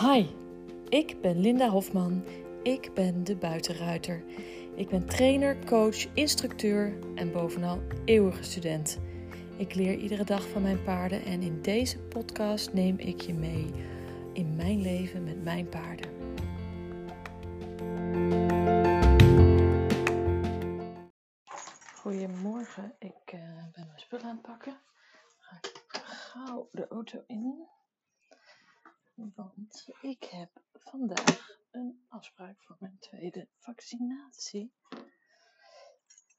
Hi, ik ben Linda Hofman. Ik ben de buitenruiter. Ik ben trainer, coach, instructeur en bovenal eeuwige student. Ik leer iedere dag van mijn paarden en in deze podcast neem ik je mee in mijn leven met mijn paarden. Goedemorgen, ik uh, ben mijn spullen aan het pakken. Ga ik gauw de auto in. Want ik heb vandaag een afspraak voor mijn tweede vaccinatie.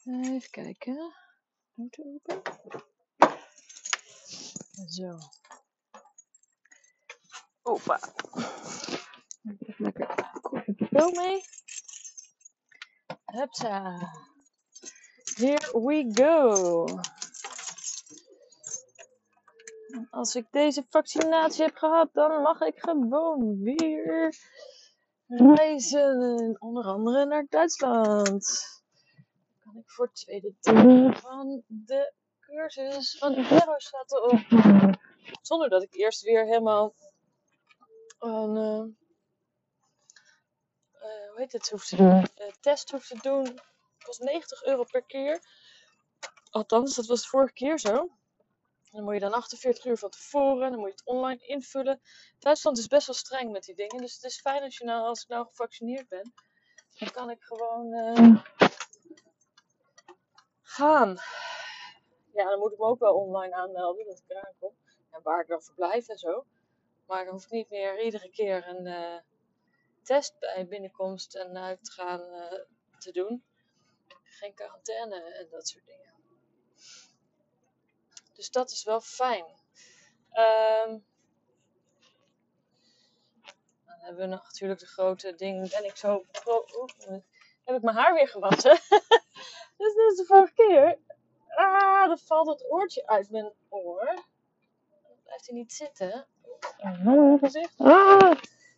Even kijken. Auto open. Zo. Opa. Ik heb lekker kopje pil mee. Hupsa. Here we go. Als ik deze vaccinatie heb gehad, dan mag ik gewoon weer reizen. Onder andere naar Duitsland. Dan kan ik voor het tweede deel van de cursus van Aeroshuttle op. Zonder dat ik eerst weer helemaal een uh, uh, hoe heet het, te doen. Uh, test hoef te doen. Het kost 90 euro per keer. Althans, dat was de vorige keer zo. Dan moet je dan 48 uur van tevoren, dan moet je het online invullen. Duitsland is best wel streng met die dingen. Dus het is fijn als, je nou, als ik nou gevaccineerd ben. Dan kan ik gewoon uh, gaan. Ja, dan moet ik me ook wel online aanmelden dat ik eraan kom. En waar ik dan verblijf en zo. Maar dan hoef ik niet meer iedere keer een uh, test bij binnenkomst en uitgaan uh, te doen. Geen quarantaine en dat soort dingen. Dus dat is wel fijn. Um, dan hebben we nog natuurlijk de grote ding. Ben ik zo. Oeh, heb ik mijn haar weer gewassen? dus dit is de vorige keer. Ah, dan valt het oortje uit mijn oor. Dan blijft hij niet zitten. Oh, gezicht. Ah.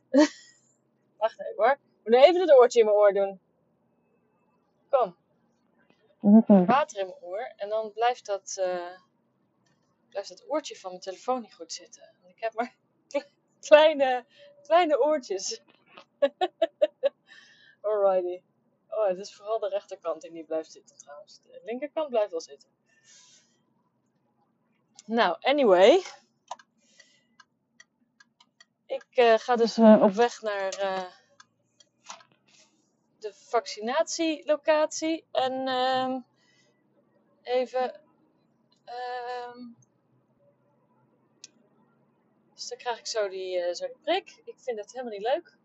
Wacht even hoor. Ik moet even het oortje in mijn oor doen. Kom. Water in mijn oor. En dan blijft dat. Uh, blijft dat oortje van mijn telefoon niet goed zitten. Ik heb maar kleine, kleine oortjes. Alrighty. Oh, het is vooral de rechterkant die niet blijft zitten trouwens. De linkerkant blijft wel zitten. Nou, anyway. Ik uh, ga dus uh, op weg naar uh, de vaccinatielocatie. En ehm, even Um, dus dan krijg ik zo die, uh, zo die prik. Ik vind het helemaal niet leuk.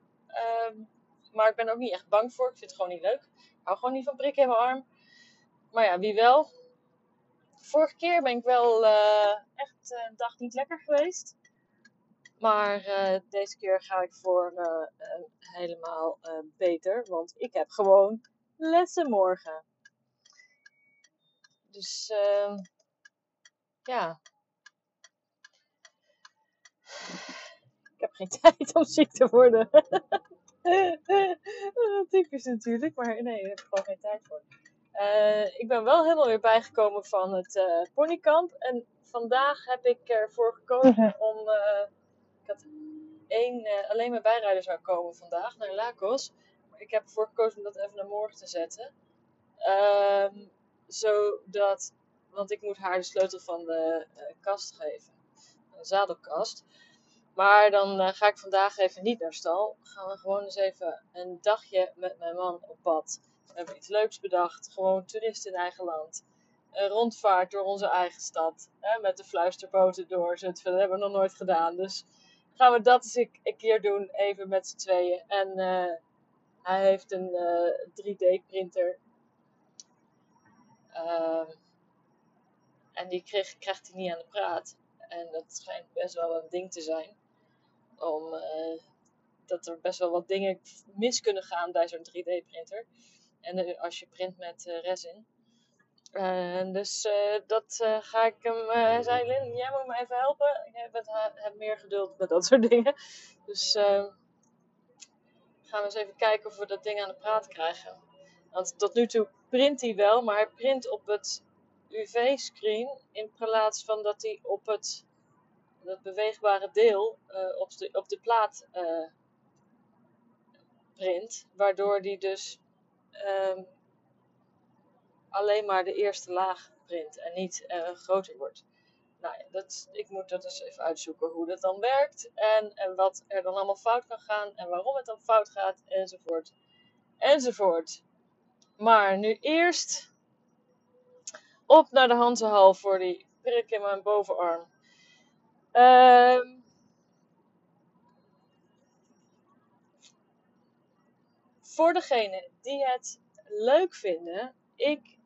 Um, maar ik ben er ook niet echt bang voor. Ik vind het gewoon niet leuk. Ik hou gewoon niet van prikken in mijn arm. Maar ja, wie wel. Vorige keer ben ik wel uh, echt een dag niet lekker geweest. Maar uh, deze keer ga ik voor helemaal beter. Want ik heb gewoon lessen morgen. Dus uh, ja. Ik heb geen tijd om ziek te worden. Typisch natuurlijk, maar nee, ik heb er gewoon geen tijd voor. Uh, ik ben wel helemaal weer bijgekomen van het uh, ponykamp. En vandaag heb ik ervoor gekozen om. Uh, ik had één, alleen mijn bijrijder zou komen vandaag naar Lagos. Maar ik heb ervoor gekozen om dat even naar morgen te zetten. Um, zodat want ik moet haar de sleutel van de kast geven. Zadelkast. Maar dan uh, ga ik vandaag even niet naar stal. Gaan we gewoon eens even een dagje met mijn man op pad. We hebben iets leuks bedacht. Gewoon toeristen in eigen land. Een rondvaart door onze eigen stad. Hè, met de fluisterboten door. Dat hebben we nog nooit gedaan. Dus gaan we dat eens een keer doen. Even met z'n tweeën. En uh, hij heeft een 3D printer. Uh, en die kreeg, krijgt hij niet aan de praat. En dat schijnt best wel een ding te zijn. Om, uh, dat er best wel wat dingen mis kunnen gaan bij zo'n 3D-printer. En uh, als je print met uh, resin. dus dat ga ik hem. Hij zei: Lin, jij moet me even helpen. Jij bent, hebt meer geduld met dat soort dingen. Dus gaan we eens even kijken of we dat ding aan de praat krijgen. Want tot nu toe print hij wel, maar hij print op het UV-screen in plaats van dat hij op het dat beweegbare deel uh, op, de, op de plaat uh, print. Waardoor die dus um, alleen maar de eerste laag print en niet uh, groter wordt. Nou ja, dat, ik moet dat dus even uitzoeken hoe dat dan werkt. En, en wat er dan allemaal fout kan gaan. En waarom het dan fout gaat. Enzovoort. Enzovoort. Maar nu eerst op naar de Hansenhal voor die prik in mijn bovenarm. Uh, voor degenen die het leuk vinden, ik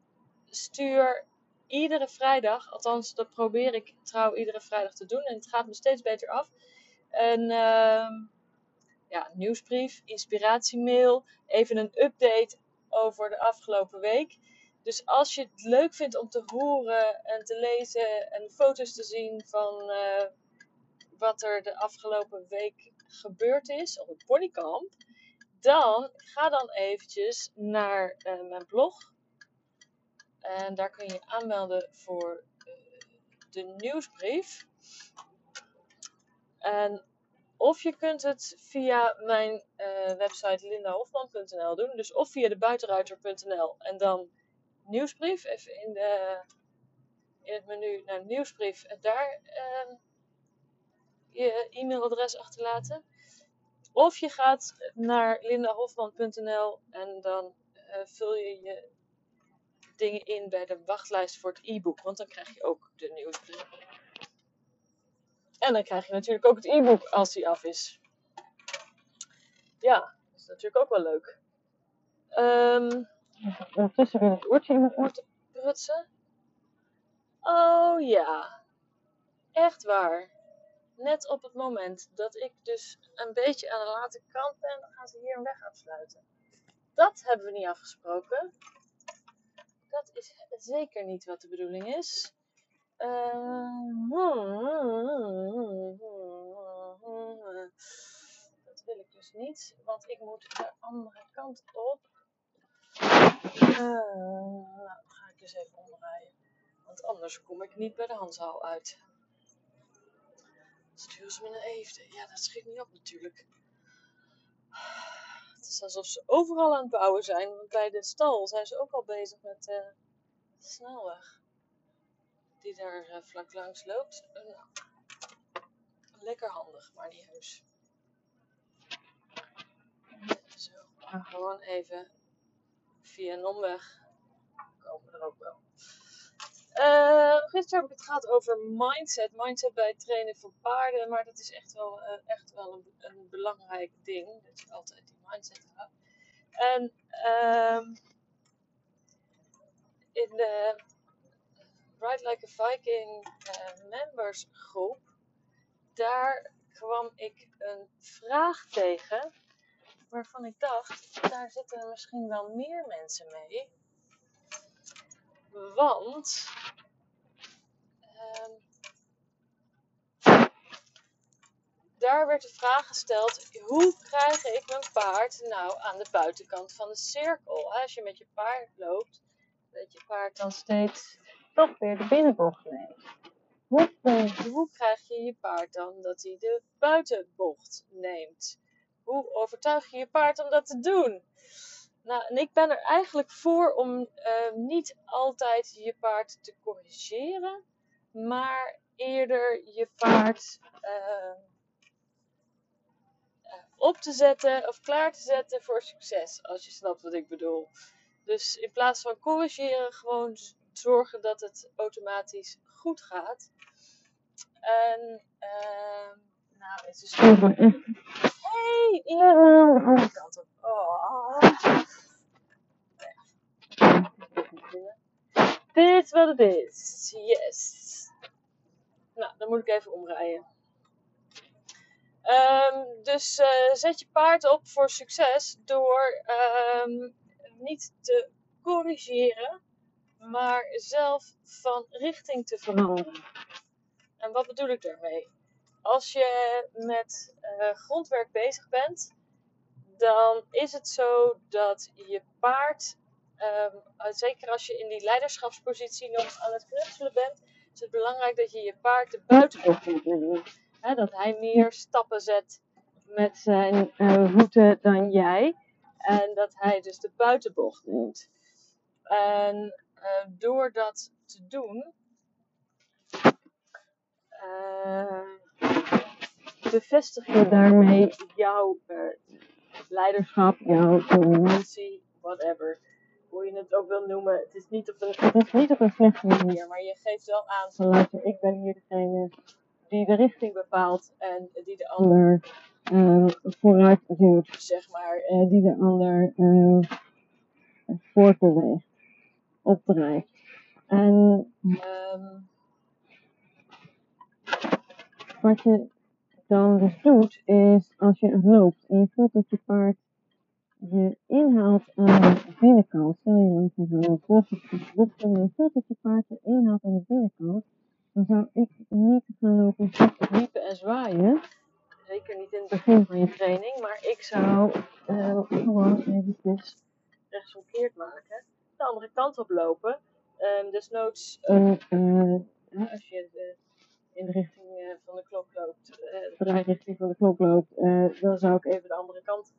stuur iedere vrijdag, althans dat probeer ik trouw iedere vrijdag te doen en het gaat me steeds beter af. Een uh, ja, nieuwsbrief, inspiratiemail, even een update over de afgelopen week. Dus als je het leuk vindt om te horen en te lezen en foto's te zien van uh, wat er de afgelopen week gebeurd is op het ponykamp, dan ga dan eventjes naar uh, mijn blog. En daar kun je aanmelden voor uh, de nieuwsbrief. En of je kunt het via mijn website lindahofman.nl doen. Dus of via de buitenruiter.nl en dan nieuwsbrief. Even in, de, in het menu naar nieuwsbrief. En daar uh, je e-mailadres achterlaten. Of je gaat naar lindahofman.nl en dan uh, vul je je dingen in bij de wachtlijst voor het e-book. Want dan krijg je ook de nieuwsbrief. En dan krijg je natuurlijk ook het e-book als die af is. Ja, dat is natuurlijk ook wel leuk. Um, Ondertussen weer het oortje in mijn oor te prutsen. Oh ja, echt waar. Net op het moment dat ik dus een beetje aan de late kant ben, dan gaan ze hier een weg afsluiten. Dat hebben we niet afgesproken. Dat is zeker niet wat de bedoeling is. Uh, dat wil ik dus niet, want ik moet de andere kant op. Uh, nou, ga ik dus even omdraaien. Want anders kom ik niet bij de handzaal uit. Stuur ze me naar Eefde. Ja, dat schiet niet op natuurlijk. Het is alsof ze overal aan het bouwen zijn. Want bij de stal zijn ze ook al bezig met uh, de snelweg. Die daar uh, vlak langs loopt. Nou, lekker handig, maar niet heus. Zo, gewoon even via een omweg komen er ook wel. Uh, gisteren heb ik het gehad over mindset. Mindset bij het trainen van paarden. Maar dat is echt wel, uh, echt wel een, een, belangrijk ding. Dat je altijd die mindset hebt. En uh, in de Ride Like a Viking uh, members groep. Daar kwam ik een vraag tegen waarvan ik dacht, daar zitten misschien wel meer mensen mee. Want um, daar werd de vraag gesteld: hoe krijg ik mijn paard nou aan de buitenkant van de cirkel? Als je met je paard loopt, dat je paard dan steeds toch weer de binnenbocht neemt. Hoe, hoe krijg je je paard dan dat hij de buitenbocht neemt? Hoe overtuig je je paard om dat te doen? Nou, en ik ben er eigenlijk voor om uh, niet altijd je paard te corrigeren, maar eerder je paard uh, op te zetten of klaar te zetten voor succes, als je snapt wat ik bedoel. Dus in plaats van corrigeren, gewoon zorgen dat het automatisch goed gaat. En uh, nou, het is echt Hey, op. Oh. Dit is wat het is. Yes. Nou, dan moet ik even omrijden. Um, dus uh, zet je paard op voor succes door um, niet te corrigeren, maar zelf van richting te veranderen. En wat bedoel ik daarmee? Als je met uh, grondwerk bezig bent, dan is het zo dat je paard, um, zeker als je in die leiderschapspositie nog aan het knutselen bent, is het belangrijk dat je je paard de buitenbocht. Hè, dat hij meer stappen zet met zijn uh, route dan jij. En dat hij dus de buitenbocht neemt. En door dat te doen, bevestig je daarmee jouw leiderschap, jouw dominantie, whatever. Hoe je het ook wil noemen. Het is niet op een, het is niet op een slechte manier, maar je geeft wel aan van luister, ik ben hier degene die de richting bepaalt en die de ander uh, vooruit duwt, zeg maar. Uh, die de ander voortbeweegt, opdrijft. En um, wat je dan doet, is als je loopt en je voelt dat je paard je inhaalt aan de binnenkant. Stel je loopt met een bocht en je voelt dat je paard je inhaalt aan de binnenkant. Dan zou ik niet gaan lopen wiepen en zwaaien. Zeker niet in het begin van je training. Maar ik zou uh, gewoon eventjes rechtsomkeerd maken. De andere kant op lopen. Um, desnoods, uh, uh, als je de, in de richting van de klok loopt, de draairichting van de klok loopt, dan zou ik even de andere kant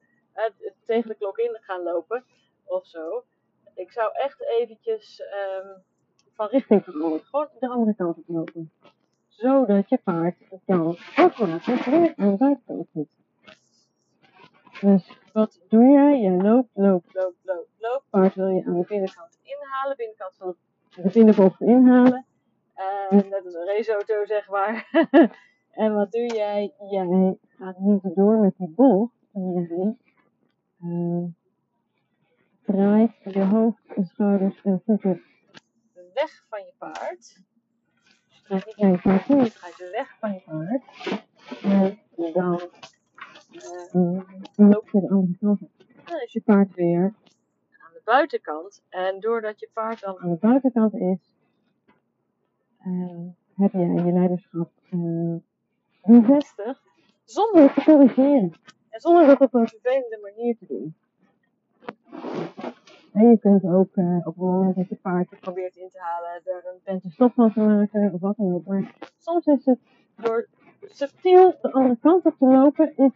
tegen de klok in gaan lopen of zo. Ik zou echt eventjes um, van richting veranderen. Gewoon de andere kant op lopen. Zodat je paard dan automatisch weer aan de buitenkant zit. Dus wat doe jij? Je loopt, loopt, loopt, loopt, loopt. Paard wil je aan de binnenkant inhalen, binnenkant van de binnenbocht inhalen. Uh, net als een raceauto, zeg maar. en wat doe jij? Jij gaat niet door met die bocht. Jij uh, draait je hoofd en schouders en voeten weg van je paard. Dus draait niet naar je paard toe, je weg van je paard. En dan uh, loop je de andere kant op. Dan is je paard weer aan de buitenkant. En doordat je paard dan aan de buitenkant is, uh, heb jij je leiderschap uh, bevestigd zonder te corrigeren. En zonder dat op een vervelende manier te doen. En je kunt ook uh, op het moment dat je paard probeert in te halen, er een pente stop van te maken of wat dan ook. Maar soms is het door subtiel de andere kant op te lopen, is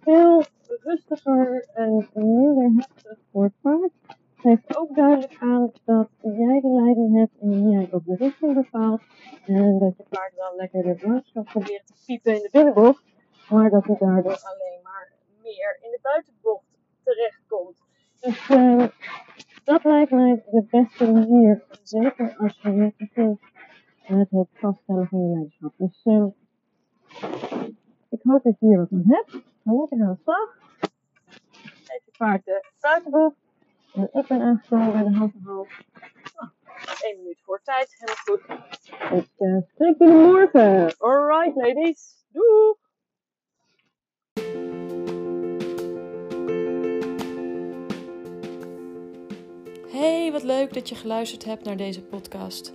veel rustiger en minder heftig voor het paard. Geeft ook duidelijk aan dat jij de leiding hebt en jij ook de richting bepaalt. En dat je paard dan lekker de boodschap probeert te piepen in de binnenbocht. Maar dat hij daardoor alleen maar meer in de buitenbocht terechtkomt. Dus uh, dat lijkt mij de beste manier. Zeker als je net begint met het vaststellen van je leiderschap. Dus uh, ik hoop dat je hier wat aan hebt. Ik aan de slag. Geef je paard de buitenbocht. En ik ben aangekomen bij de hand en half. Oh, één minuut voor tijd. Helemaal goed. Ik uh, spreek jullie morgen. Alright, ladies. Doei! Hey, wat leuk dat je geluisterd hebt naar deze podcast.